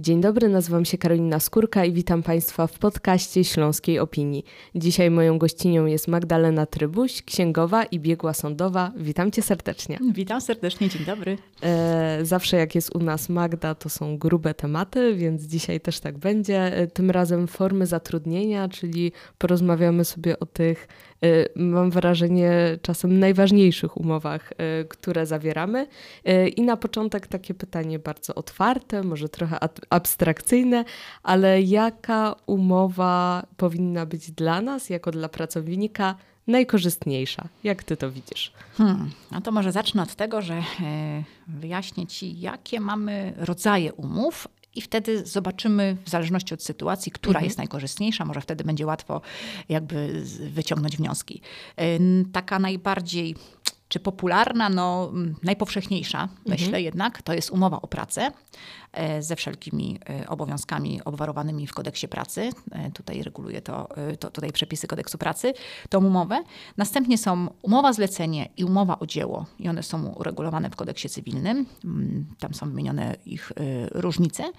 Dzień dobry, nazywam się Karolina Skórka i witam Państwa w podcaście Śląskiej Opinii. Dzisiaj moją gościnią jest Magdalena Trybuś, księgowa i biegła sądowa. Witam Cię serdecznie. Witam serdecznie, dzień dobry. E, zawsze jak jest u nas Magda, to są grube tematy, więc dzisiaj też tak będzie. E, tym razem formy zatrudnienia, czyli porozmawiamy sobie o tych Y, mam wrażenie, czasem najważniejszych umowach, y, które zawieramy. Y, I na początek takie pytanie bardzo otwarte, może trochę abstrakcyjne, ale jaka umowa powinna być dla nas, jako dla pracownika, najkorzystniejsza? Jak ty to widzisz? Hmm, no to może zacznę od tego, że e, wyjaśnię ci, jakie mamy rodzaje umów, i wtedy zobaczymy, w zależności od sytuacji, która mhm. jest najkorzystniejsza, może wtedy będzie łatwo jakby wyciągnąć wnioski. Taka najbardziej czy popularna, no najpowszechniejsza, mhm. myślę jednak, to jest umowa o pracę e, ze wszelkimi e, obowiązkami obwarowanymi w kodeksie pracy. E, tutaj reguluje to, to tutaj przepisy kodeksu pracy, tą umowę. Następnie są umowa zlecenie i umowa o dzieło i one są uregulowane w kodeksie cywilnym. Mm, tam są wymienione ich różnice.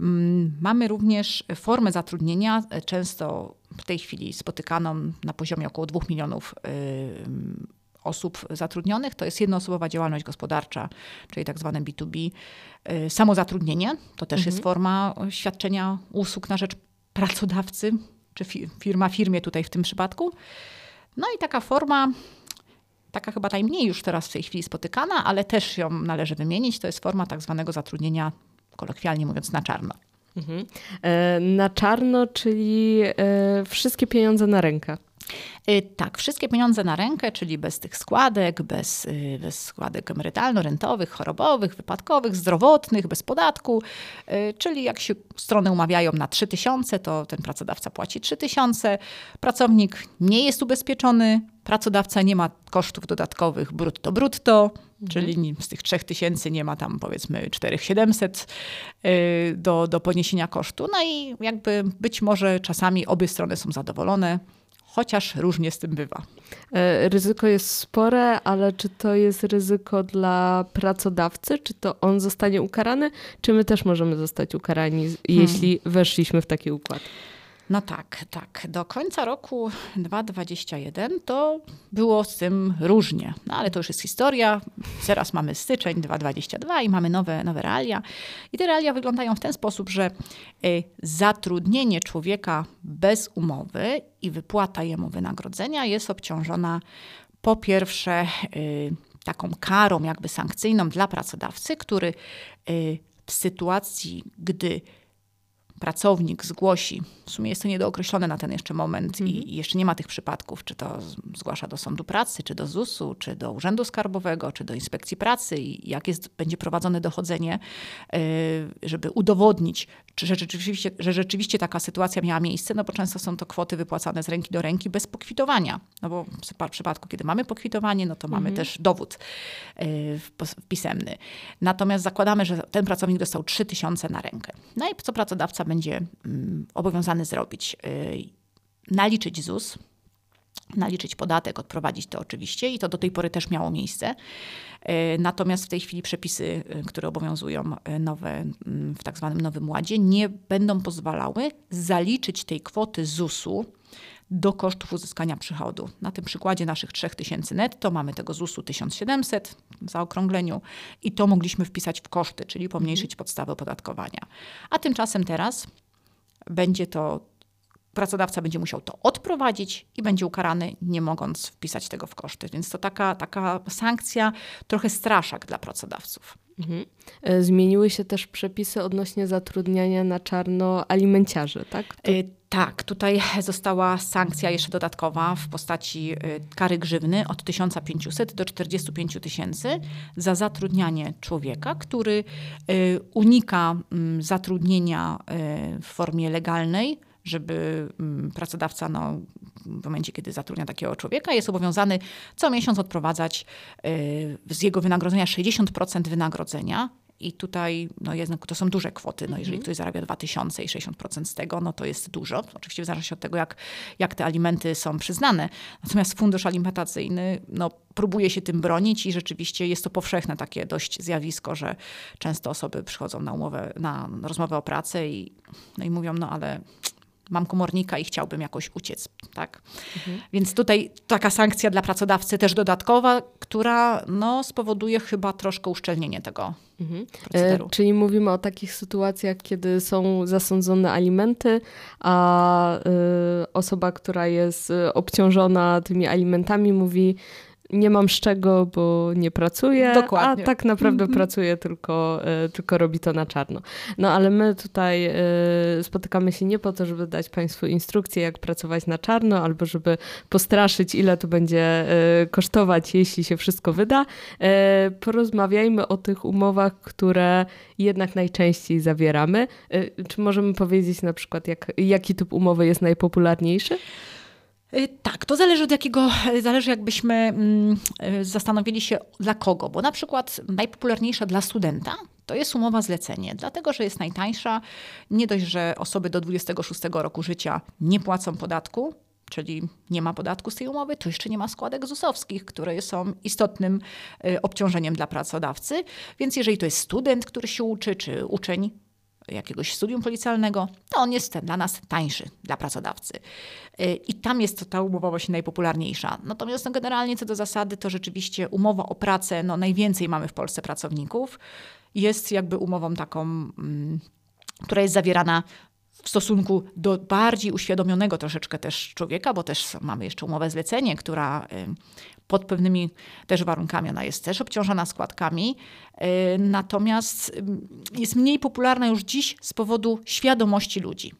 Mm, mamy również formę zatrudnienia, często w tej chwili spotykaną na poziomie około 2 milionów osób zatrudnionych. To jest jednoosobowa działalność gospodarcza, czyli tak zwane B2B. Y, samozatrudnienie to też mhm. jest forma świadczenia usług na rzecz pracodawcy, czy firma firmie tutaj w tym przypadku. No i taka forma, taka chyba najmniej już teraz w tej chwili spotykana, ale też ją należy wymienić, to jest forma tak zwanego zatrudnienia, kolokwialnie mówiąc, na czarno. Mhm. E, na czarno, czyli e, wszystkie pieniądze na rękę. Y, tak, wszystkie pieniądze na rękę, czyli bez tych składek, bez, y, bez składek emerytalno-rentowych, chorobowych, wypadkowych, zdrowotnych, bez podatku, y, czyli jak się strony umawiają na 3000, to ten pracodawca płaci 3000, pracownik nie jest ubezpieczony, pracodawca nie ma kosztów dodatkowych brutto-brutto, mhm. czyli z tych 3000 nie ma tam powiedzmy 4700 do, do poniesienia kosztu. No i jakby być może czasami obie strony są zadowolone chociaż różnie z tym bywa. E, ryzyko jest spore, ale czy to jest ryzyko dla pracodawcy? Czy to on zostanie ukarany? Czy my też możemy zostać ukarani, hmm. jeśli weszliśmy w taki układ? No tak, tak. Do końca roku 2021 to było z tym różnie. No ale to już jest historia. Teraz mamy styczeń 2022 i mamy nowe, nowe realia. I te realia wyglądają w ten sposób, że y, zatrudnienie człowieka bez umowy i wypłata jemu wynagrodzenia jest obciążona po pierwsze y, taką karą jakby sankcyjną dla pracodawcy, który y, w sytuacji, gdy pracownik zgłosi, w sumie jest to niedookreślone na ten jeszcze moment mhm. i jeszcze nie ma tych przypadków, czy to zgłasza do sądu pracy, czy do ZUS-u, czy do Urzędu Skarbowego, czy do Inspekcji Pracy i jak jest, będzie prowadzone dochodzenie, y, żeby udowodnić, czy że rzeczywiście, że rzeczywiście taka sytuacja miała miejsce, no bo często są to kwoty wypłacane z ręki do ręki bez pokwitowania. No bo w przypadku, kiedy mamy pokwitowanie, no to mamy mhm. też dowód y, pisemny. Natomiast zakładamy, że ten pracownik dostał 3000 na rękę. No i co pracodawca będzie mm, obowiązany zrobić? Y, naliczyć ZUS, naliczyć podatek, odprowadzić to oczywiście i to do tej pory też miało miejsce. Y, natomiast w tej chwili przepisy, y, które obowiązują nowe, mm, w tak zwanym Nowym Ładzie, nie będą pozwalały zaliczyć tej kwoty ZUS-u do kosztów uzyskania przychodu. Na tym przykładzie naszych 3000 netto mamy tego ZUS-u 1700 w zaokrągleniu i to mogliśmy wpisać w koszty, czyli pomniejszyć podstawę opodatkowania. A tymczasem teraz będzie to pracodawca będzie musiał to odprowadzić i będzie ukarany, nie mogąc wpisać tego w koszty. Więc to taka, taka sankcja, trochę straszak dla pracodawców. Mhm. E, zmieniły się też przepisy odnośnie zatrudniania na czarno alimenciarzy, tak? To... E, tak, tutaj została sankcja jeszcze dodatkowa w postaci e, kary grzywny od 1500 do 45 tysięcy za zatrudnianie człowieka, który unika mm, zatrudnienia w formie legalnej żeby mm, pracodawca no, w momencie, kiedy zatrudnia takiego człowieka, jest obowiązany co miesiąc odprowadzać y, z jego wynagrodzenia 60% wynagrodzenia I tutaj no jednak to są duże kwoty. No jeżeli Mhm. ktoś zarabia 2000 i 60% z tego, no to jest dużo. Oczywiście w zależności od tego, jak, jak te alimenty są przyznane. Natomiast fundusz alimentacyjny no, próbuje się tym bronić i rzeczywiście jest to powszechne takie dość zjawisko, że często osoby przychodzą na umowę, na rozmowę o pracę i, no i mówią, no ale mam komornika i chciałbym jakoś uciec, tak? Więc tutaj taka sankcja dla pracodawcy też dodatkowa, która no, spowoduje chyba troszkę uszczelnienie tego Mhm. procederu. E, czyli mówimy o takich sytuacjach, kiedy są zasądzone alimenty, a e, osoba, która jest e, obciążona tymi alimentami, mówi. Nie mam z czego, bo nie pracuję, Dokładnie. a tak naprawdę Mhm. pracuje, tylko, e, tylko robi to na czarno. No ale my tutaj e, spotykamy się nie po to, żeby dać Państwu instrukcję, jak pracować na czarno, albo żeby postraszyć, ile to będzie e, kosztować, jeśli się wszystko wyda. Porozmawiajmy o tych umowach, które jednak najczęściej zawieramy. Czy możemy powiedzieć na przykład, jak, jaki typ umowy jest najpopularniejszy? Y, Tak, to zależy od jakiego, zależy jakbyśmy mm, y, zastanowili się dla kogo, bo na przykład najpopularniejsza dla studenta to jest umowa zlecenie, dlatego że jest najtańsza. Nie dość, że osoby do 26 roku życia nie płacą podatku, czyli nie ma podatku z tej umowy, to jeszcze nie ma składek ZUS-owskich, które są istotnym y, obciążeniem dla pracodawcy. Więc jeżeli to jest student, który się uczy, czy uczeń jakiegoś studium policjalnego, to on jest dla nas tańszy, dla pracodawcy. Y, I tam jest ta umowa właśnie najpopularniejsza. Natomiast no, generalnie co do zasady, to rzeczywiście umowa o pracę, no najwięcej mamy w Polsce pracowników, jest jakby umową taką, mm, która jest zawierana w stosunku do bardziej uświadomionego troszeczkę też człowieka, bo też mamy jeszcze umowę zlecenie, która y, pod pewnymi też warunkami, ona jest też obciążona składkami, y, natomiast y, jest mniej popularna już dziś z powodu świadomości ludzi.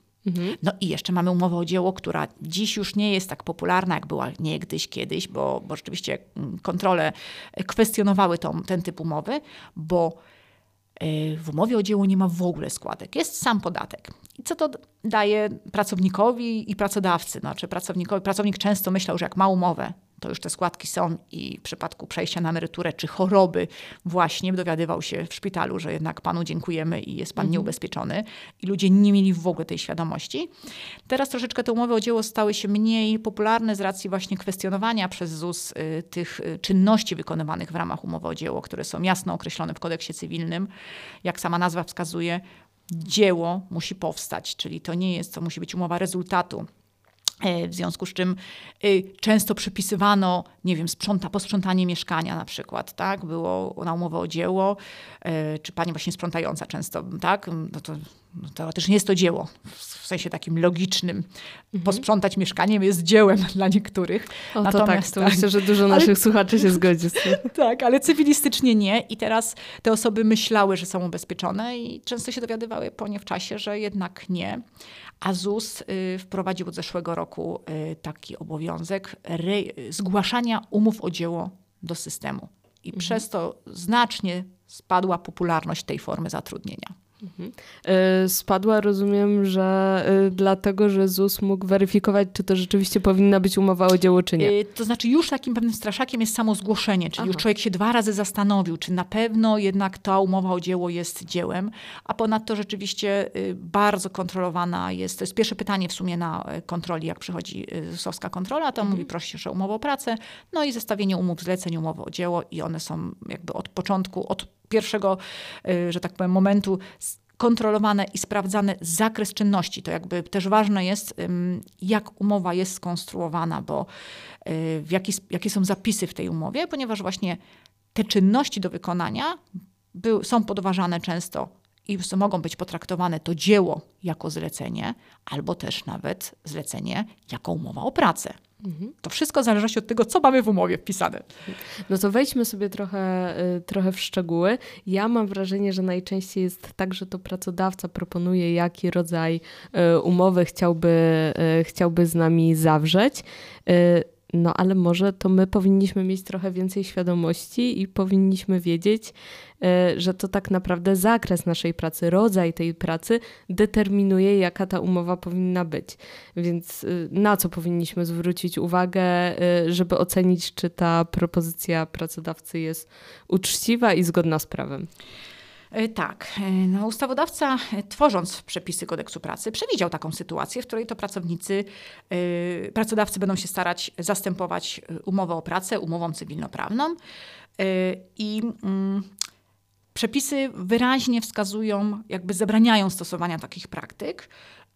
No i jeszcze mamy umowę o dzieło, która dziś już nie jest tak popularna, jak była niegdyś, kiedyś, bo, bo rzeczywiście mm, kontrole kwestionowały tą, ten typ umowy, bo w umowie o dzieło nie ma w ogóle składek, jest sam podatek. I co to daje pracownikowi i pracodawcy? Znaczy pracownikowi, pracownik często myślał, że jak ma umowę, to już te składki są i w przypadku przejścia na emeryturę czy choroby właśnie dowiadywał się w szpitalu, że jednak panu dziękujemy i jest pan nieubezpieczony. I ludzie nie mieli w ogóle tej świadomości. Teraz troszeczkę te umowy o dzieło stały się mniej popularne z racji właśnie kwestionowania przez ZUS y, tych y, czynności wykonywanych w ramach umowy o dzieło, które są jasno określone w kodeksie cywilnym. Jak sama nazwa wskazuje, dzieło musi powstać, czyli to nie jest, to musi być umowa rezultatu. E, W związku z czym y, często przypisywano, nie wiem, sprząta, posprzątanie mieszkania na przykład, tak? Było na umowę o dzieło, e, czy pani właśnie sprzątająca często, tak? No to, no teoretycznie jest to dzieło, w sensie takim logicznym. Posprzątać mieszkanie jest dziełem dla niektórych. O, to tak, to myślę, że dużo Ale- naszych słuchaczy się zgodzi z tym. Tak, ale cywilistycznie nie. I teraz te osoby myślały, że są ubezpieczone i często się dowiadywały po nie w czasie, że jednak nie. A ZUS y, wprowadził od zeszłego roku y, taki obowiązek zgłaszania umów o dzieło do systemu. I przez to znacznie spadła popularność tej formy zatrudnienia. Y, Spadła, rozumiem, że y, dlatego, że ZUS mógł weryfikować, czy to rzeczywiście powinna być umowa o dzieło, czy nie. Y, To znaczy już takim pewnym straszakiem jest samo zgłoszenie, czyli już Aha. człowiek się dwa razy zastanowił, czy na pewno jednak ta umowa o dzieło jest dziełem, a ponadto rzeczywiście bardzo kontrolowana jest, to jest pierwsze pytanie w sumie na kontroli, jak przychodzi ZUS-owska kontrola, to mówi prosi się o umowę o pracę, no i zestawienie umów zleceń, umowy o dzieło i one są jakby od początku, od pierwszego, że tak powiem, momentu kontrolowane i sprawdzany zakres czynności. To jakby też ważne jest, jak umowa jest skonstruowana, bo y, w jaki, jakie są zapisy w tej umowie, ponieważ właśnie te czynności do wykonania są podważane często i mogą być potraktowane to dzieło jako zlecenie, albo też nawet zlecenie jako umowa o pracę. To wszystko w zależności od tego, co mamy w umowie wpisane. No to wejdźmy sobie trochę, y, trochę w szczegóły. Ja mam wrażenie, że najczęściej jest tak, że to pracodawca proponuje, jaki rodzaj y, umowy chciałby, y, chciałby z nami zawrzeć. No ale może to my powinniśmy mieć trochę więcej świadomości i powinniśmy wiedzieć, y, że to tak naprawdę zakres naszej pracy, rodzaj tej pracy determinuje, jaka ta umowa powinna być. Więc y, na co powinniśmy zwrócić uwagę, y, żeby ocenić, czy ta propozycja pracodawcy jest uczciwa i zgodna z prawem? E, tak. E, no, ustawodawca, e, tworząc przepisy kodeksu pracy, przewidział taką sytuację, w której to pracownicy, pracodawcy będą się starać zastępować umowę o pracę umową cywilnoprawną. I mm, przepisy wyraźnie wskazują, jakby zabraniają stosowania takich praktyk.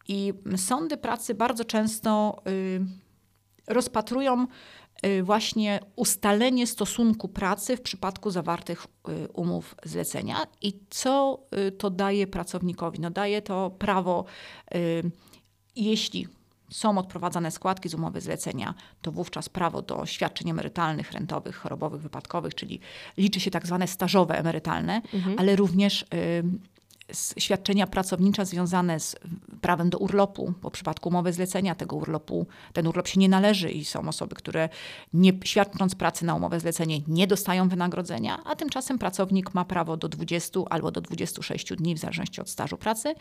I sądy pracy bardzo często rozpatrują Y, właśnie ustalenie stosunku pracy w przypadku zawartych y, umów zlecenia i co y, to daje pracownikowi. No daje to prawo, jeśli są odprowadzane składki z umowy zlecenia, to wówczas prawo do świadczeń emerytalnych, rentowych, chorobowych, wypadkowych, czyli liczy się tak zwane stażowe emerytalne, mhm. ale również świadczenia pracownicze związane z prawem do urlopu, bo w przypadku umowy zlecenia tego urlopu, ten urlop się nie należy i są osoby, które nie świadcząc pracy na umowę zlecenie nie dostają wynagrodzenia, a tymczasem pracownik ma prawo do 20 albo do 26 dni, w zależności od stażu pracy,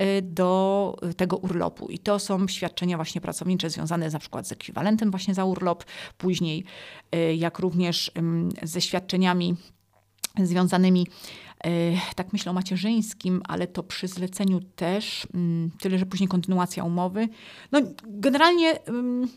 y, do tego urlopu. I to są świadczenia właśnie pracownicze związane na przykład z ekwiwalentem właśnie za urlop, później y, jak również ze świadczeniami związanymi E, tak myślę o macierzyńskim, ale to przy zleceniu też, mm, tyle że później kontynuacja umowy. No, generalnie mm,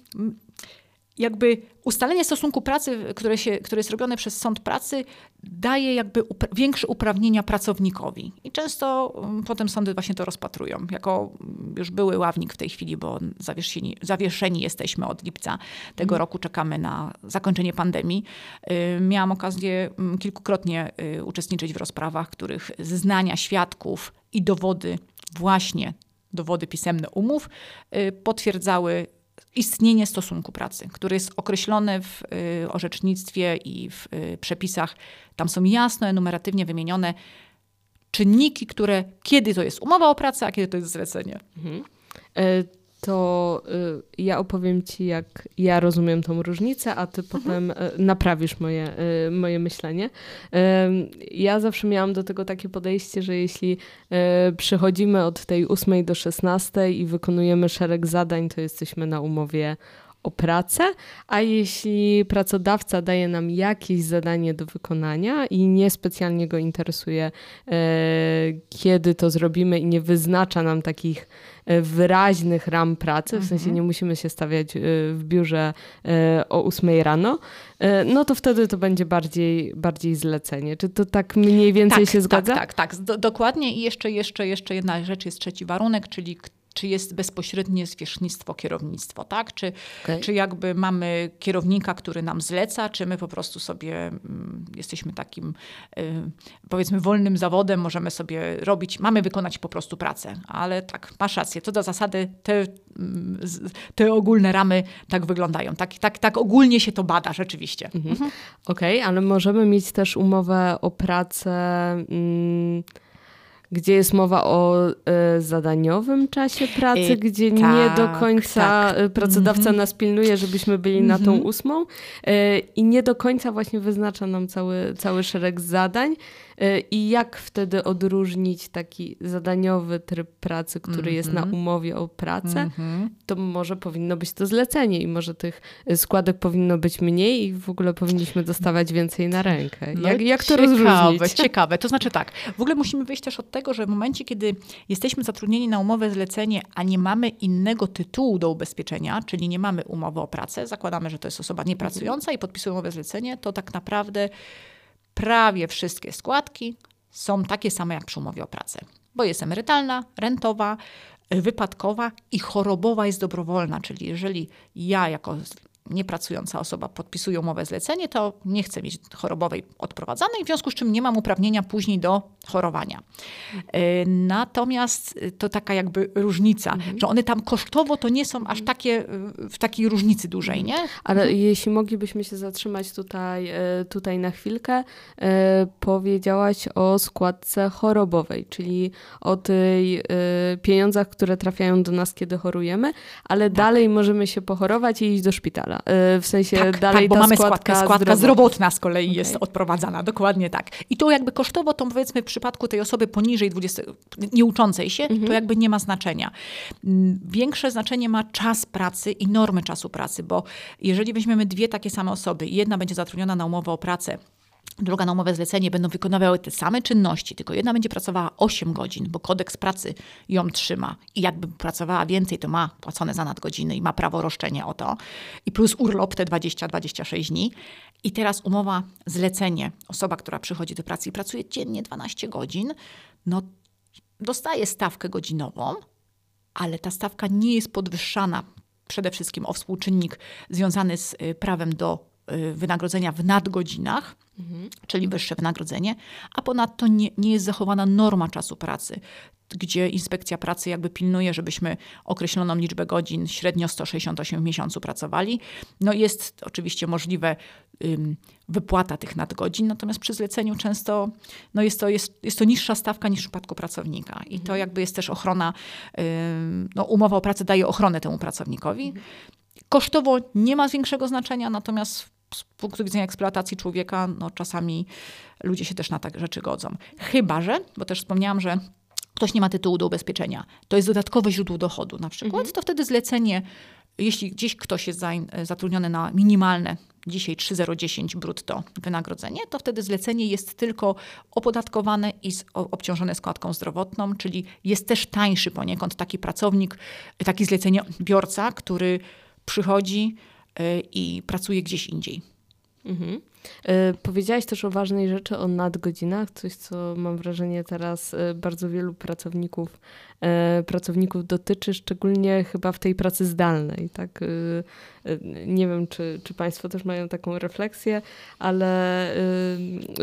jakby ustalenie stosunku pracy, które, się, które jest robione przez sąd pracy, daje jakby upra większe uprawnienia pracownikowi. I często um, potem sądy właśnie to rozpatrują. Jako mm, już były ławnik w tej chwili, bo zawieszeni, zawieszeni jesteśmy od lipca tego mm. roku, czekamy na zakończenie pandemii. Y, miałam okazję mm, kilkukrotnie y, uczestniczyć w rozprawach, których zeznania świadków i dowody właśnie dowody pisemne umów y, potwierdzały istnienie stosunku pracy, który jest określony w y, orzecznictwie i w y, przepisach. Tam są jasno, enumeratywnie wymienione czynniki, które, kiedy to jest umowa o pracę, a kiedy to jest zlecenie. Mhm. E, to y, ja opowiem ci, jak ja rozumiem tą różnicę, a ty mhm. potem y, naprawisz moje, y, moje myślenie. Ja zawsze miałam do tego takie podejście, że jeśli przychodzimy od tej 8 do 16 i wykonujemy szereg zadań, to jesteśmy na umowie o pracę, a jeśli pracodawca daje nam jakieś zadanie do wykonania i niespecjalnie go interesuje, kiedy to zrobimy i nie wyznacza nam takich E, wyraźnych ram pracy, w sensie mhm. nie musimy się stawiać e, w biurze e, o 8 rano, no to wtedy to będzie bardziej, bardziej zlecenie. Czy to tak mniej więcej tak, się zgadza? Tak, tak, tak. dokładnie. I jeszcze, jeszcze, jeszcze jedna rzecz jest trzeci warunek, czyli czy jest bezpośrednie zwierzchnictwo, kierownictwo, tak? Czy, okay. czy jakby mamy kierownika, który nam zleca, czy my po prostu sobie mm, jesteśmy takim, y, powiedzmy, wolnym zawodem, możemy sobie robić, mamy wykonać po prostu pracę. Ale tak, masz rację, to do zasady te, mm, te ogólne ramy tak wyglądają. Tak, tak, tak ogólnie się to bada rzeczywiście. Mhm. Mhm. Okej, okay, ale możemy mieć też umowę o pracę. Mm, gdzie jest mowa o e, zadaniowym czasie pracy, I, gdzie tak, nie do końca tak. E, pracodawca mm -hmm. nas pilnuje, żebyśmy byli mm -hmm. na tą mhm. ósmą e, i nie do końca właśnie wyznacza nam cały, cały szereg zadań. E, I jak wtedy odróżnić taki zadaniowy tryb pracy, który mm -hmm. jest na mhm. umowie o pracę? Mm -hmm. To może powinno być to zlecenie i może tych składek powinno być mniej i w ogóle powinniśmy dostawać więcej na rękę. No jak, jak to ciekawe, rozróżnić? Ciekawe. To znaczy tak, w ogóle musimy wyjść też od tego, że w momencie, kiedy jesteśmy zatrudnieni na umowę zlecenie, a nie mamy innego tytułu do ubezpieczenia, czyli nie mamy umowy o pracę, zakładamy, że to jest osoba niepracująca i podpisuje umowę zlecenie, to tak naprawdę prawie wszystkie składki są takie same jak przy umowie o pracę, bo jest emerytalna, rentowa, wypadkowa i chorobowa jest dobrowolna, czyli jeżeli ja jako niepracująca osoba podpisuje umowę zlecenie, to nie chce mieć chorobowej odprowadzanej, w związku z czym nie mam uprawnienia później do chorowania. E, natomiast to taka jakby różnica, mhm. że one tam kosztowo to nie są aż takie w takiej różnicy dużej, nie? Ale mhm. jeśli moglibyśmy się zatrzymać tutaj, e, tutaj na chwilkę, e, powiedziałaś o składce chorobowej, czyli o tej pieniądzach, które trafiają do nas, kiedy chorujemy, ale tak. dalej możemy się pochorować i iść do szpitala. Y, w sensie tak, dalej tak, bo mamy składkę, składka zdrowotna z kolei okay. jest odprowadzana, dokładnie tak. I to jakby kosztowo, to powiedzmy w przypadku tej osoby poniżej 20, nieuczącej się, mhm. to jakby nie ma znaczenia. Mm, większe znaczenie ma czas pracy i normy czasu pracy, bo jeżeli weźmiemy dwie takie same osoby i jedna będzie zatrudniona na umowę o pracę, druga na umowę zlecenie będą wykonywały te same czynności, tylko jedna będzie pracowała 8 godzin, bo kodeks pracy ją trzyma i jakby pracowała więcej, to ma płacone za nadgodziny i ma prawo roszczenia o to. I plus urlop te 20-26 dni. I teraz umowa zlecenie. Osoba, która przychodzi do pracy i pracuje dziennie 12 godzin, no dostaje stawkę godzinową, ale ta stawka nie jest podwyższana przede wszystkim o współczynnik związany z y, prawem do y, wynagrodzenia w nadgodzinach, mhm. czyli wyższe wynagrodzenie, a ponadto nie, nie jest zachowana norma czasu pracy gdzie inspekcja pracy jakby pilnuje, żebyśmy określoną liczbę godzin, średnio 168 w miesiącu pracowali. No jest oczywiście możliwe ym, wypłata tych nadgodzin, natomiast przy zleceniu często no jest, to, jest, jest to niższa stawka niż w przypadku pracownika. I to mhm. jakby jest też ochrona, ym, no umowa o pracę daje ochronę temu pracownikowi. Mhm. Kosztowo nie ma większego znaczenia, natomiast z punktu widzenia eksploatacji człowieka, no czasami ludzie się też na takie rzeczy godzą. Chyba, że, bo też wspomniałam, że ktoś nie ma tytułu do ubezpieczenia, to jest dodatkowe źródło dochodu na przykład, mhm. to wtedy zlecenie, jeśli gdzieś ktoś jest zatrudniony na minimalne, dzisiaj 3010 brutto wynagrodzenie, to wtedy zlecenie jest tylko opodatkowane i obciążone składką zdrowotną, czyli jest też tańszy poniekąd taki pracownik, taki zleceniobiorca, który przychodzi i pracuje gdzieś indziej. Mhm. E, powiedziałaś też o ważnej rzeczy, o nadgodzinach, coś co mam wrażenie teraz e, bardzo wielu pracowników, pracowników dotyczy, szczególnie chyba w tej pracy zdalnej. Tak? Nie wiem, czy, czy Państwo też mają taką refleksję, ale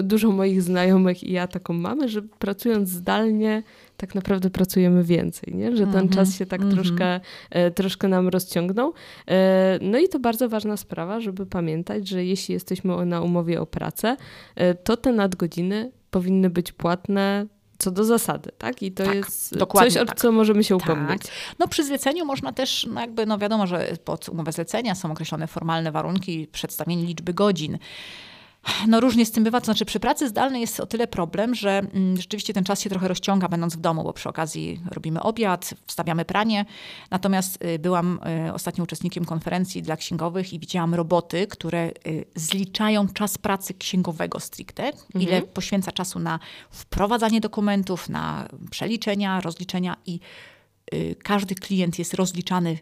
dużo moich znajomych i ja taką mamy, że pracując zdalnie, tak naprawdę pracujemy więcej, nie? że ten mm -hmm, czas się tak mm -hmm. troszkę, troszkę nam rozciągnął. No i to bardzo ważna sprawa, żeby pamiętać, że jeśli jesteśmy na umowie o pracę, e, to te nadgodziny powinny być płatne co do zasady, tak? I to tak, jest coś, o tak. co możemy się upomnieć. Tak. No przy zleceniu można też, no jakby, no wiadomo, że pod umowę zlecenia są określone formalne warunki, przedstawienie liczby godzin. No różnie z tym bywa, to znaczy przy pracy zdalnej jest o tyle problem, że mm, rzeczywiście ten czas się trochę rozciąga będąc w domu, bo przy okazji robimy obiad, wstawiamy pranie. Natomiast y, byłam y, ostatnio uczestnikiem konferencji dla księgowych i widziałam roboty, które y, zliczają czas pracy księgowego stricte, mhm. ile poświęca czasu na wprowadzanie dokumentów, na przeliczenia, rozliczenia i każdy klient jest rozliczany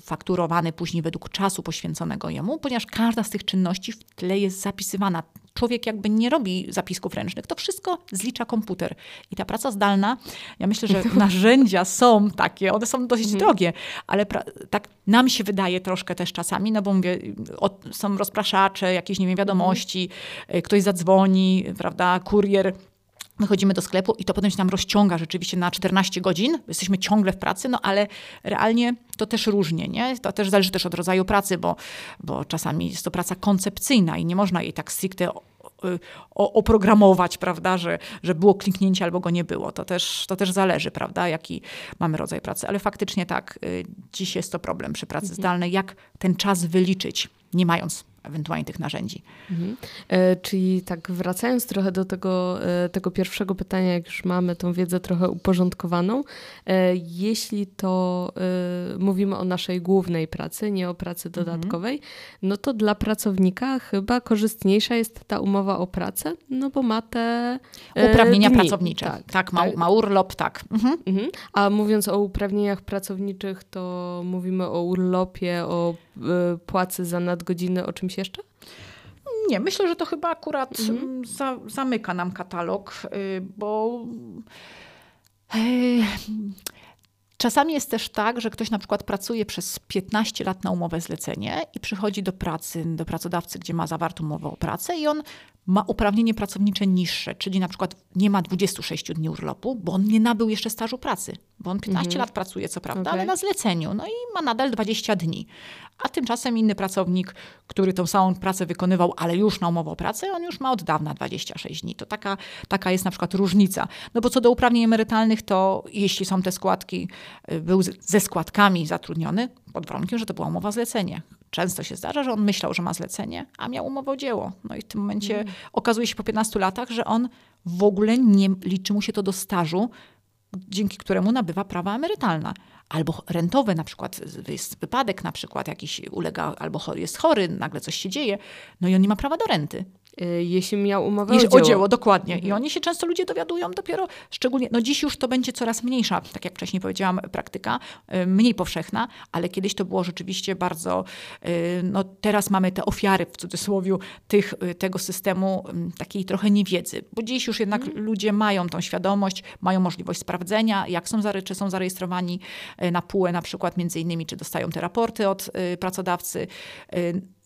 fakturowany później według czasu poświęconego jemu, ponieważ każda z tych czynności w tle jest zapisywana. Człowiek jakby nie robi zapisków ręcznych, to wszystko zlicza komputer. I ta praca zdalna, ja myślę, że narzędzia są takie, one są dość mhm. drogie, ale tak nam się wydaje troszkę też czasami, no bo mówię, są rozpraszacze, jakieś, nie wiem, wiadomości, mhm. ktoś zadzwoni, prawda, kurier Wychodzimy do sklepu i to potem się nam rozciąga rzeczywiście na 14 godzin. Jesteśmy ciągle w pracy, no ale realnie to też różnie, nie? To też zależy też od rodzaju pracy, bo, bo czasami jest to praca koncepcyjna i nie można jej tak stricte oprogramować, prawda, że, że było kliknięcie albo go nie było. To też, to też zależy, prawda, jaki mamy rodzaj pracy. Ale faktycznie tak, y, dziś jest to problem przy pracy mhm. zdalnej, jak ten czas wyliczyć, nie mając ewentualnie tych narzędzi. Mhm. E, czyli tak wracając trochę do tego, e, tego pierwszego pytania, jak już mamy tą wiedzę trochę uporządkowaną, e, jeśli to e, mówimy o naszej głównej pracy, nie o pracy mhm. dodatkowej, mhm. no to dla pracownika chyba korzystniejsza jest ta umowa o pracę, no bo ma te e, uprawnienia dni. pracownicze. Tak, tak, ma, tak. ma urlop, tak. Mhm. mhm. A mówiąc o uprawnieniach pracowniczych, to mówimy o urlopie, o płacy za nadgodziny, o czymś jeszcze? Nie, myślę, że to chyba akurat mhm. Za, zamyka nam katalog, y, bo. Czasami jest też tak, że ktoś na przykład pracuje przez 15 lat na umowę zlecenie i przychodzi do pracy, do pracodawcy, gdzie ma zawartą umowę o pracę i on ma uprawnienie pracownicze niższe, czyli na przykład nie ma 26 dni urlopu, bo on nie nabył jeszcze stażu pracy, bo on 15 mhm. lat pracuje, co prawda, okay. ale na zleceniu, no i ma nadal 20 dni. A tymczasem inny pracownik, który tą samą pracę wykonywał, ale już na umowę o pracę, on już ma od dawna 26 dni. To taka, taka jest na przykład różnica. No bo co do uprawnień emerytalnych, to jeśli są te składki, y, był ze składkami zatrudniony, pod warunkiem, że to była umowa zlecenie. Często się zdarza, że on myślał, że ma zlecenie, a miał umowę o dzieło. No i w tym momencie mm. okazuje się po 15 latach, że on w ogóle nie liczy mu się to do stażu, dzięki któremu nabywa prawa emerytalna. Albo rentowe na przykład, jest wypadek na przykład jakiś ulega, albo jest chory, nagle coś się dzieje, no i on nie ma prawa do renty. Y, jeśli miał umowę Niż o dzieło. o dzieło, dokładnie. I Mhm. oni się często ludzie dowiadują dopiero, szczególnie, no dziś już to będzie coraz mniejsza, tak jak wcześniej powiedziałam, praktyka, y, mniej powszechna, ale kiedyś to było rzeczywiście bardzo, y, no teraz mamy te ofiary w cudzysłowie tych, tego systemu mm, takiej trochę niewiedzy, bo dziś już jednak ludzie mają tą świadomość, mają możliwość sprawdzenia, jak są, czy są zarejestrowani na PUE na przykład między innymi, czy dostają te raporty od pracodawcy.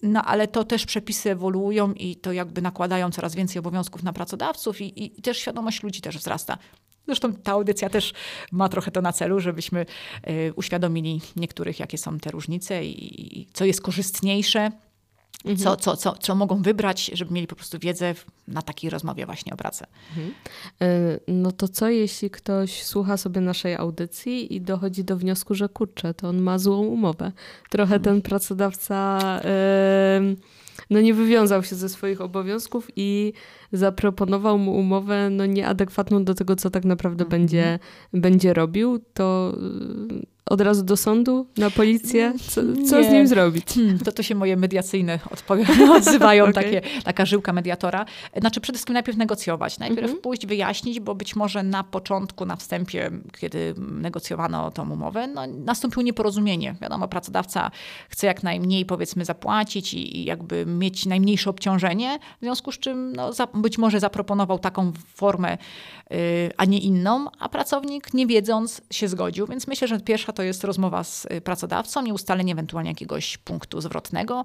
No ale to też przepisy ewoluują i to jakby nakładają coraz więcej obowiązków na pracodawców i, i też świadomość ludzi też wzrasta. Zresztą ta audycja też ma trochę to na celu, żebyśmy y, uświadomili niektórych, jakie są te różnice i, i co jest korzystniejsze, co, co, co, co mogą wybrać, żeby mieli po prostu wiedzę na takiej rozmowie właśnie o pracę. Y, No to co, jeśli ktoś słucha sobie naszej audycji i dochodzi do wniosku, że kurczę, to on ma złą umowę. Trochę ten pracodawca no nie wywiązał się ze swoich obowiązków i zaproponował mu umowę no nieadekwatną do tego, co tak naprawdę będzie, będzie robił, to od razu do sądu, na policję? Co, co z nim zrobić? Hmm, to to się moje mediacyjne odzywają, Okej. takie, taka żyłka mediatora. Znaczy przede wszystkim najpierw negocjować, najpierw Mhm. pójść wyjaśnić, bo być może na początku, na wstępie, kiedy negocjowano tą umowę, no, nastąpiło nieporozumienie. Wiadomo, pracodawca chce jak najmniej powiedzmy zapłacić i, i jakby mieć najmniejsze obciążenie, w związku z czym no, za, być może zaproponował taką formę, y, a nie inną, a pracownik nie wiedząc się zgodził. Więc myślę, że pierwsza to jest rozmowa z y, pracodawcą i ustalenie ewentualnie jakiegoś punktu zwrotnego.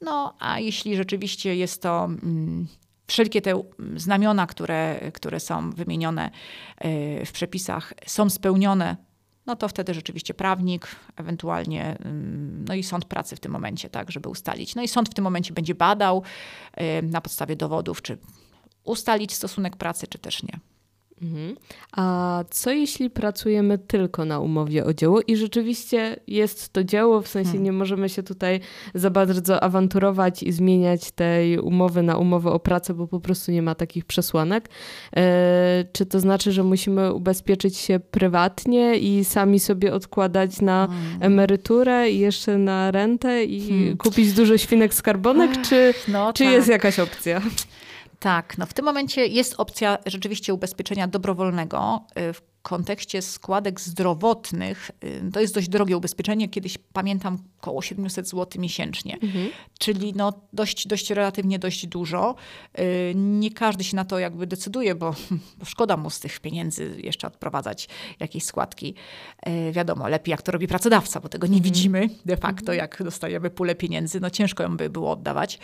No a jeśli rzeczywiście jest to mm, wszelkie te mm, znamiona, które, które są wymienione y, w przepisach, są spełnione, no to wtedy rzeczywiście prawnik, ewentualnie ym, no i sąd pracy w tym momencie, tak, żeby ustalić. No i sąd w tym momencie będzie badał y, na podstawie dowodów, czy ustalić stosunek pracy, czy też nie. Mhm. A co jeśli pracujemy tylko na umowie o dzieło i rzeczywiście jest to dzieło, w sensie Hmm. nie możemy się tutaj za bardzo awanturować i zmieniać tej umowy na umowę o pracę, bo po prostu nie ma takich przesłanek. E, czy to znaczy, że musimy ubezpieczyć się prywatnie i sami sobie odkładać na emeryturę i jeszcze na rentę i Hmm. kupić dużo świnek skarbonek, czy, No, czy tak. jest jakaś opcja? Tak, no w tym momencie jest opcja rzeczywiście ubezpieczenia dobrowolnego. y, W kontekście składek zdrowotnych y, to jest dość drogie ubezpieczenie. Kiedyś pamiętam około 700 zł miesięcznie, czyli no dość, dość relatywnie dość dużo. Y, Nie każdy się na to jakby decyduje, bo, bo szkoda mu z tych pieniędzy jeszcze odprowadzać jakieś składki. Y, Wiadomo, lepiej jak to robi pracodawca, bo tego nie widzimy de facto, jak dostajemy pulę pieniędzy. No ciężko ją by było oddawać.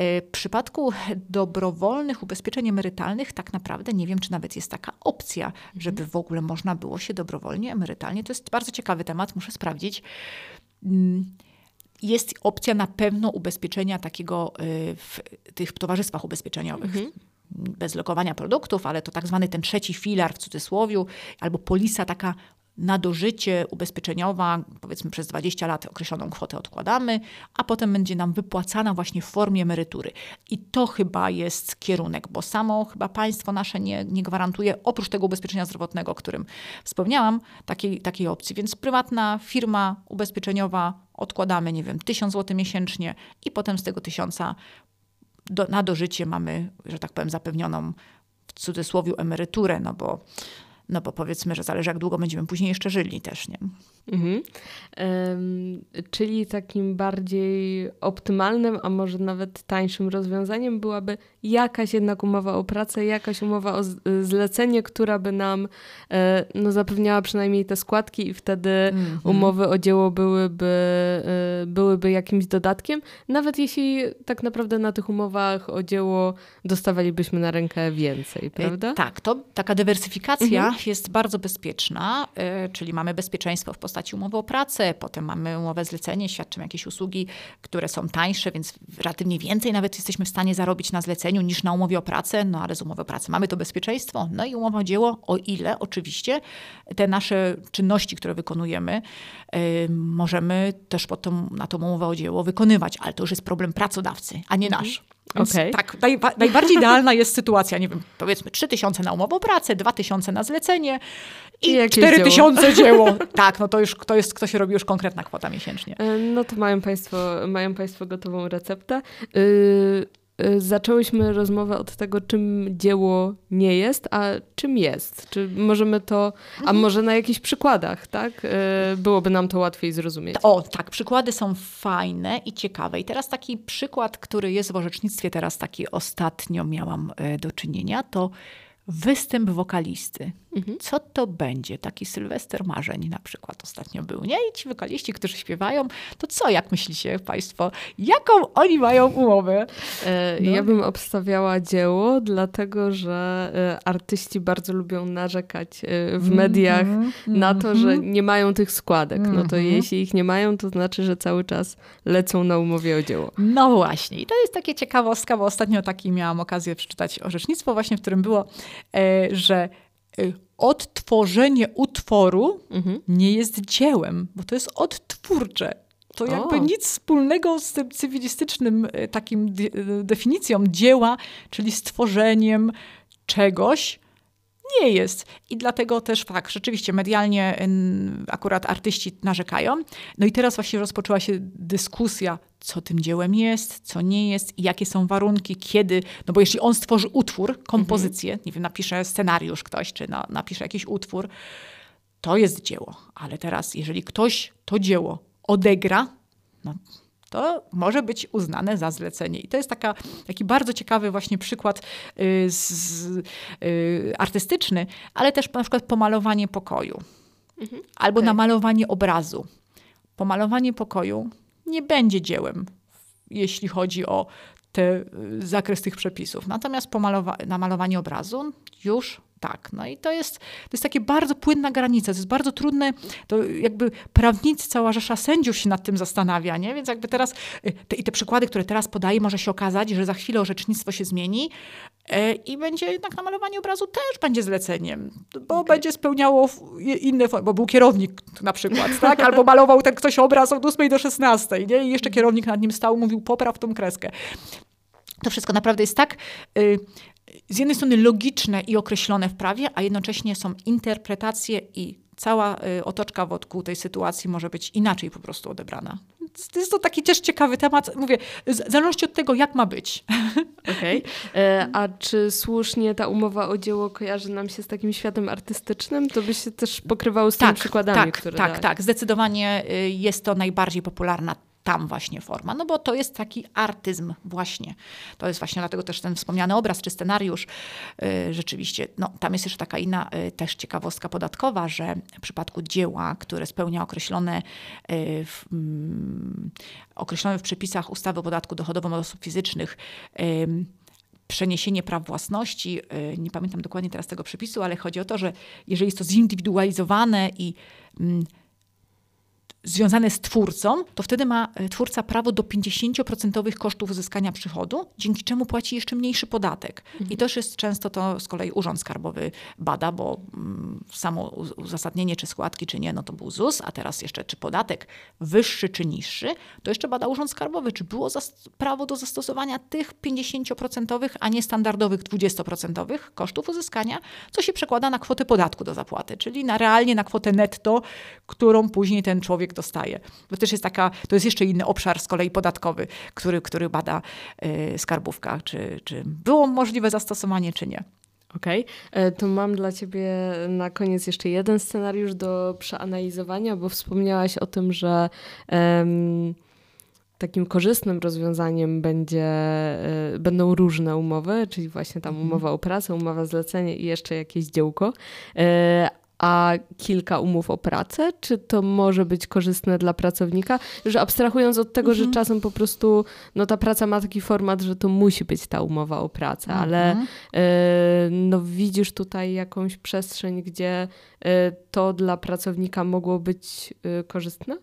Y, W przypadku dobrowolnych ubezpieczeń emerytalnych tak naprawdę nie wiem, czy nawet jest taka opcja, żeby w ogóle można było się dobrowolnie emerytalnie. To jest bardzo ciekawy temat, muszę sprawdzić. Mm, Jest opcja na pewno ubezpieczenia takiego y, w tych towarzystwach ubezpieczeniowych. Bez lokowania produktów, ale to tak zwany ten trzeci filar w cudzysłowie, albo polisa taka na dożycie ubezpieczeniowa, powiedzmy przez 20 lat określoną kwotę odkładamy, a potem będzie nam wypłacana właśnie w formie emerytury. I to chyba jest kierunek, bo samo chyba państwo nasze nie, nie gwarantuje, oprócz tego ubezpieczenia zdrowotnego, o którym wspomniałam, takiej, takiej opcji. Więc prywatna firma ubezpieczeniowa odkładamy, nie wiem, 1000 zł miesięcznie i potem z tego tysiąca do, na dożycie mamy, że tak powiem, zapewnioną w cudzysłowie emeryturę, no bo, no bo powiedzmy, że zależy jak długo będziemy później jeszcze żyli też, nie? Mhm. Em, czyli takim bardziej optymalnym, a może nawet tańszym rozwiązaniem byłaby jakaś jednak umowa o pracę, jakaś umowa o zlecenie, która by nam e, no, zapewniała przynajmniej te składki i wtedy Mhm. umowy o dzieło byłyby, e, byłyby jakimś dodatkiem, nawet jeśli tak naprawdę na tych umowach o dzieło dostawalibyśmy na rękę więcej, prawda? E, Tak, to taka dywersyfikacja Mhm. jest bardzo bezpieczna, e, czyli mamy bezpieczeństwo w postaci umowy o pracę, potem mamy umowę zlecenie, świadczymy jakieś usługi, które są tańsze, więc relatywnie więcej nawet jesteśmy w stanie zarobić na zleceniu niż na umowie o pracę, no ale z umowy o pracę mamy to bezpieczeństwo, no i umowa o dzieło, o ile oczywiście te nasze czynności, które wykonujemy, e, możemy też potem na tą umowę o dzieło wykonywać, ale to już jest problem pracodawcy, a nie nasz. Więc Okej. tak, najba- najbardziej idealna jest sytuacja, nie wiem, powiedzmy 3000 na umowę o pracę, 2000 na zlecenie I i jakieś 4000 dzieło. Tak, no to już to, jest, to się robi już konkretna kwota miesięcznie. No to mają Państwo, mają państwo gotową receptę. Yy, y, zaczęłyśmy rozmowę od tego, czym dzieło nie jest, a czym jest. Czy możemy to, a mhm. może na jakichś przykładach, tak? Y, byłoby nam to łatwiej zrozumieć. O, tak, przykłady są fajne i ciekawe. I teraz taki przykład, który jest w orzecznictwie, teraz taki ostatnio miałam y, do czynienia, to występ wokalisty. Mhm. Co to będzie? Taki Sylwester Marzeń na przykład ostatnio był, nie? I ci wokaliści, którzy śpiewają, to co, jak myślicie Państwo? Jaką oni mają umowę? E, no. Ja bym obstawiała dzieło, dlatego że e, artyści bardzo lubią narzekać e, w mediach mm -hmm, na to, że mhm. nie mają tych składek. No to mm -hmm. jeśli ich nie mają, to znaczy, że cały czas lecą na umowie o dzieło. No właśnie. I to jest takie ciekawostka, bo ostatnio taki miałam okazję przeczytać orzecznictwo właśnie, w którym było, że odtworzenie utworu mhm. nie jest dziełem, bo to jest odtwórcze. To jakby o. nic wspólnego z tym cywilistycznym e, takim e, definicją dzieła, czyli stworzeniem czegoś, nie jest. I dlatego też tak, rzeczywiście medialnie akurat artyści narzekają. No i teraz właśnie rozpoczęła się dyskusja, co tym dziełem jest, co nie jest i jakie są warunki, kiedy, no bo jeśli on stworzy utwór, kompozycję, mhm. nie wiem, napisze scenariusz ktoś, czy na, napisze jakiś utwór, to jest dzieło. Ale teraz, jeżeli ktoś to dzieło odegra, no to może być uznane za zlecenie. I to jest taka, taki bardzo ciekawy właśnie przykład y, z, y, artystyczny, ale też na przykład pomalowanie pokoju mhm. albo okay. namalowanie obrazu. Pomalowanie pokoju nie będzie dziełem, jeśli chodzi o te, y, zakres tych przepisów. Natomiast pomalowa- namalowanie obrazu już tak. No i to jest, to jest takie bardzo płynna granica, to jest bardzo trudne, to jakby prawnicy, cała rzesza sędziów się nad tym zastanawia, nie? Więc jakby teraz, y, te, i te przykłady, które teraz podaję, może się okazać, że za chwilę orzecznictwo się zmieni e, i będzie jednak namalowanie obrazu też będzie zleceniem, bo okay. będzie spełniało inne, bo był kierownik na przykład, tak? Albo malował ten ktoś obraz od 8 do 16, nie? I jeszcze kierownik nad nim stał, mówił popraw tą kreskę. To wszystko naprawdę jest tak y, z jednej strony logiczne i określone w prawie, a jednocześnie są interpretacje i cała y, otoczka wokół tej sytuacji może być inaczej po prostu odebrana. Jest to taki też ciekawy temat. Mówię, w zależności od tego, jak ma być. Okej. Okay. E, a czy słusznie ta umowa o dzieło kojarzy nam się z takim światem artystycznym? To by się też pokrywało z tak, tymi przykładami, tak, które Tak, tak. Zdecydowanie y, jest to najbardziej popularna tam właśnie forma, no bo to jest taki artyzm właśnie. To jest właśnie dlatego też ten wspomniany obraz czy scenariusz. Yy, rzeczywiście, no tam jest jeszcze taka inna yy, też ciekawostka podatkowa, że w przypadku dzieła, które spełnia określone yy, w, mm, określone w przepisach ustawy o podatku dochodowym od osób fizycznych przeniesienie praw własności, y, nie pamiętam dokładnie teraz tego przepisu, ale chodzi o to, że jeżeli jest to zindywidualizowane i mm, związane z twórcą, to wtedy ma e, twórca prawo do 50% kosztów uzyskania przychodu, dzięki czemu płaci jeszcze mniejszy podatek. Mhm. I też jest często to z kolei Urząd Skarbowy bada, bo mm, samo uzasadnienie, czy składki, czy nie, no to był ZUS, a teraz jeszcze czy podatek wyższy, czy niższy, to jeszcze bada Urząd Skarbowy, czy było prawo do zastosowania tych 50%, a nie standardowych 20% kosztów uzyskania, co się przekłada na kwotę podatku do zapłaty, czyli na realnie na kwotę netto, którą później ten człowiek dostaje. To też jest taka, to jest jeszcze inny obszar z kolei podatkowy, który, który bada y, skarbówka, czy, czy było możliwe zastosowanie, czy nie. Okej, okay. E, to mam dla Ciebie na koniec jeszcze jeden scenariusz do przeanalizowania, bo wspomniałaś o tym, że um, takim korzystnym rozwiązaniem będzie, y, będą różne umowy, czyli właśnie tam mhm. umowa o pracę, umowa zlecenie i jeszcze jakieś dziełko. Y, a kilka umów o pracę? Czy to może być korzystne dla pracownika? Że abstrahując od tego, mhm. że czasem po prostu no, ta praca ma taki format, że to musi być ta umowa o pracę, mhm. ale y, no, widzisz tutaj jakąś przestrzeń, gdzie y, to dla pracownika mogło być y, korzystne?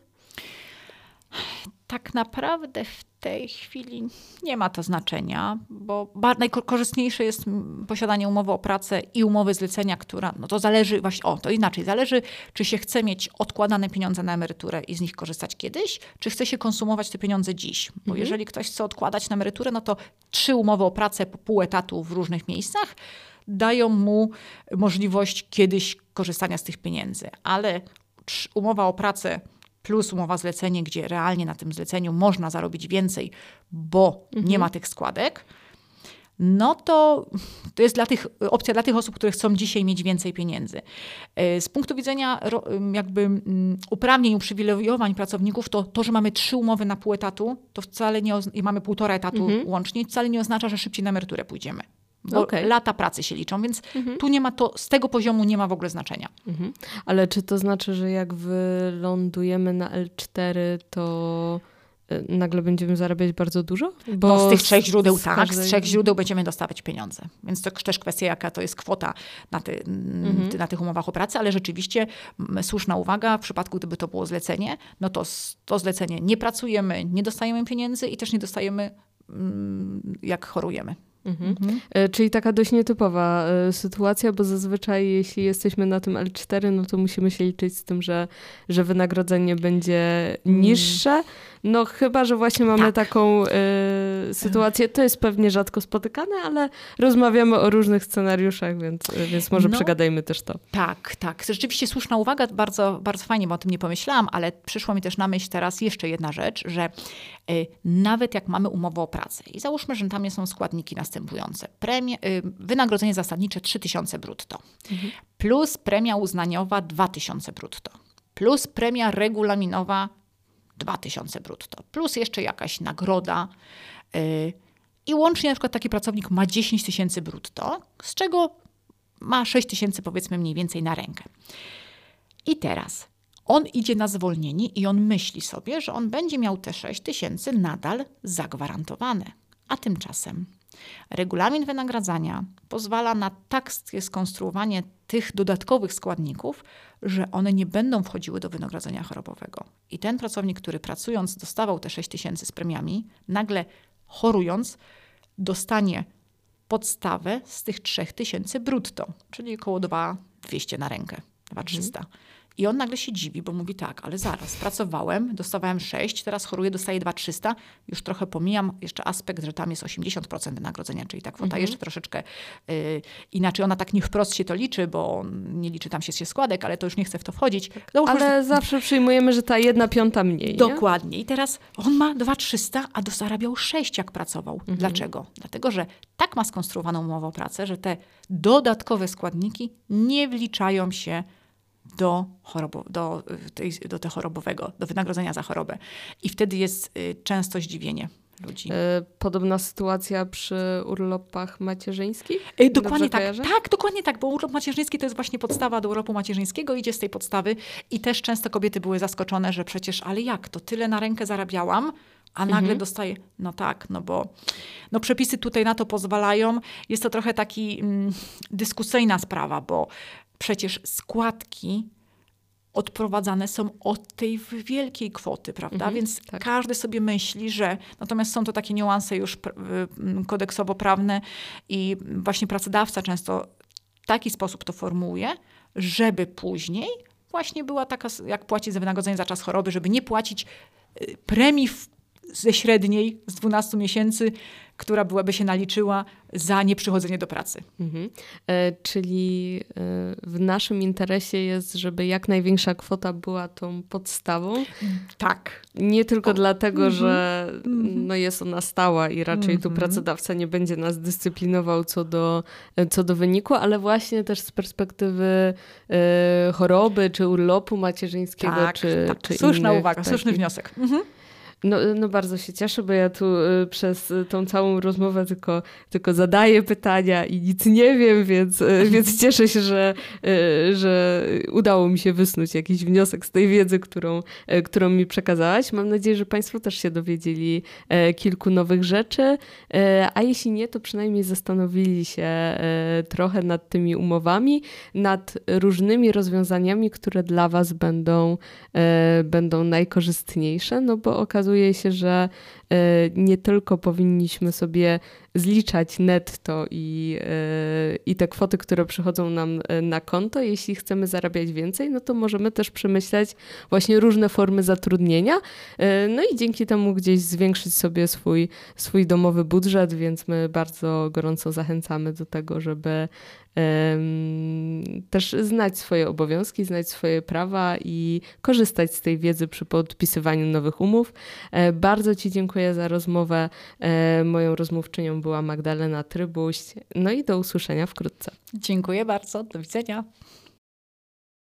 Tak naprawdę w tej chwili nie ma to znaczenia, bo najkorzystniejsze jest posiadanie umowy o pracę i umowy zlecenia, która, no to zależy właśnie, o, to inaczej, zależy, czy się chce mieć odkładane pieniądze na emeryturę i z nich korzystać kiedyś, czy chce się konsumować te pieniądze dziś. Bo mhm. jeżeli ktoś chce odkładać na emeryturę, no to trzy umowy o pracę po pół etatu w różnych miejscach dają mu możliwość kiedyś korzystania z tych pieniędzy, ale umowa o pracę plus umowa zlecenie, gdzie realnie na tym zleceniu można zarobić więcej, bo mhm. nie ma tych składek, no to to jest dla tych, opcja dla tych osób, które chcą dzisiaj mieć więcej pieniędzy. E, z punktu widzenia jakby uprawnień, uprzywilejowań pracowników, to to, że mamy trzy umowy na pół etatu, to wcale nie i mamy półtora etatu mhm. łącznie, wcale nie oznacza, że szybciej na emeryturę pójdziemy. Bo okay. lata pracy się liczą, więc mhm. tu nie ma to, z tego poziomu nie ma w ogóle znaczenia. Mhm. Ale czy to znaczy, że jak wylądujemy na L4, to Y, nagle będziemy zarabiać bardzo dużo? Bo no, z tych trzech źródeł, z tak, każdej... z trzech źródeł będziemy dostawać pieniądze. Więc to też kwestia, jaka to jest kwota na, ty, mhm. na tych umowach o pracę, ale rzeczywiście słuszna uwaga, w przypadku gdyby to było zlecenie, no to to zlecenie nie pracujemy, nie dostajemy pieniędzy i też nie dostajemy jak chorujemy. Mhm. Mhm. E, czyli taka dość nietypowa e, sytuacja, bo zazwyczaj jeśli jesteśmy na tym L4, no to musimy się liczyć z tym, że, że wynagrodzenie będzie mm. niższe. No chyba, że właśnie mamy tak. taką sytuację, to jest pewnie rzadko spotykane, ale rozmawiamy o różnych scenariuszach, więc, więc może no, przegadajmy też to. Tak, tak. Rzeczywiście słuszna uwaga, bardzo, bardzo fajnie, bo o tym nie pomyślałam, ale przyszło mi też na myśl teraz jeszcze jedna rzecz, że y, nawet jak mamy umowę o pracę i załóżmy, że tam są składniki następujące. Premie, y, wynagrodzenie zasadnicze 3000 brutto, mhm. plus premia uznaniowa 2000 brutto, plus premia regulaminowa 2000 brutto, plus jeszcze jakaś nagroda. I łącznie na przykład taki pracownik ma 10 tysięcy brutto, z czego ma 6 tysięcy powiedzmy mniej więcej na rękę. I teraz on idzie na zwolnienie i on myśli sobie, że on będzie miał te 6 tysięcy nadal zagwarantowane. A tymczasem regulamin wynagradzania pozwala na tak skonstruowanie tych dodatkowych składników, że one nie będą wchodziły do wynagrodzenia chorobowego. I ten pracownik, który pracując dostawał te 6 tysięcy z premiami, nagle chorując dostanie podstawę z tych 3 tysięcy brutto, czyli około 2200 na rękę, 2300. Mhm. I on nagle się dziwi, bo mówi tak, ale zaraz, pracowałem, dostawałem 6, teraz choruję, dostaję 2300. Już trochę pomijam jeszcze aspekt, że tam jest 80% wynagrodzenia, czyli ta kwota mhm. jeszcze troszeczkę y, inaczej. Ona tak nie wprost się to liczy, bo nie liczy tam się, się składek, ale to już nie chcę w to wchodzić. Tak. ale że... zawsze przyjmujemy, że ta jedna piąta mniej. Dokładnie. Nie? I teraz on ma 2300, a zarabiał 6 jak pracował. Mhm. Dlaczego? Dlatego, że tak ma skonstruowaną umowę o pracę, że te dodatkowe składniki nie wliczają się do, chorobo, do, tej, do te chorobowego, do wynagrodzenia za chorobę. I wtedy jest y, często zdziwienie ludzi. E, podobna sytuacja przy urlopach macierzyńskich? E, dokładnie tak. Kojarzę? Tak, dokładnie tak, bo urlop macierzyński to jest właśnie podstawa do urlopu macierzyńskiego, idzie z tej podstawy i też często kobiety były zaskoczone, że przecież, ale jak, to tyle na rękę zarabiałam, a nagle mhm. dostaję, no tak, no bo no przepisy tutaj na to pozwalają. Jest to trochę taki mm, dyskusyjna sprawa, bo przecież składki odprowadzane są od tej wielkiej kwoty, prawda? Mhm, Więc tak. każdy sobie myśli, że natomiast są to takie niuanse już kodeksowo-prawne i właśnie pracodawca często w taki sposób to formułuje, żeby później właśnie była taka, jak płacić za wynagrodzenie za czas choroby, żeby nie płacić y, premii w ze średniej z 12 miesięcy, która byłaby się naliczyła za nieprzychodzenie do pracy. Mhm. E, czyli e, w naszym interesie jest, żeby jak największa kwota była tą podstawą. Tak. Nie tylko o. dlatego, mhm. że mhm. no jest ona stała i raczej tu mhm. pracodawca nie będzie nas dyscyplinował co do, co do wyniku, ale właśnie też z perspektywy e, choroby czy urlopu macierzyńskiego. Tak, czy, tak. czy Słuszna innych, uwaga, słuszny wniosek. Mhm. No, no bardzo się cieszę, bo ja tu y, przez tą całą rozmowę tylko, tylko zadaję pytania i nic nie wiem, więc, y, więc cieszę się, że, y, że udało mi się wysnuć jakiś wniosek z tej wiedzy, którą, którą mi przekazałaś. Mam nadzieję, że Państwo też się dowiedzieli e, kilku nowych rzeczy, e, a jeśli nie, to przynajmniej zastanowili się e, trochę nad tymi umowami, nad różnymi rozwiązaniami, które dla Was będą, będą najkorzystniejsze, no bo okazuje okazuje się, że nie tylko powinniśmy sobie zliczać netto i, e, i te kwoty, które przychodzą nam e, na konto. Jeśli chcemy zarabiać więcej, no to możemy też przemyśleć właśnie różne formy zatrudnienia. No i dzięki temu gdzieś zwiększyć sobie swój, swój domowy budżet, więc my bardzo gorąco zachęcamy do tego, żeby też znać swoje obowiązki, znać swoje prawa i korzystać z tej wiedzy przy podpisywaniu nowych umów. E, bardzo Ci dziękuję za rozmowę. E, moją rozmówczynią była Magdalena Trybuś. No i do usłyszenia wkrótce. Dziękuję bardzo. Do widzenia.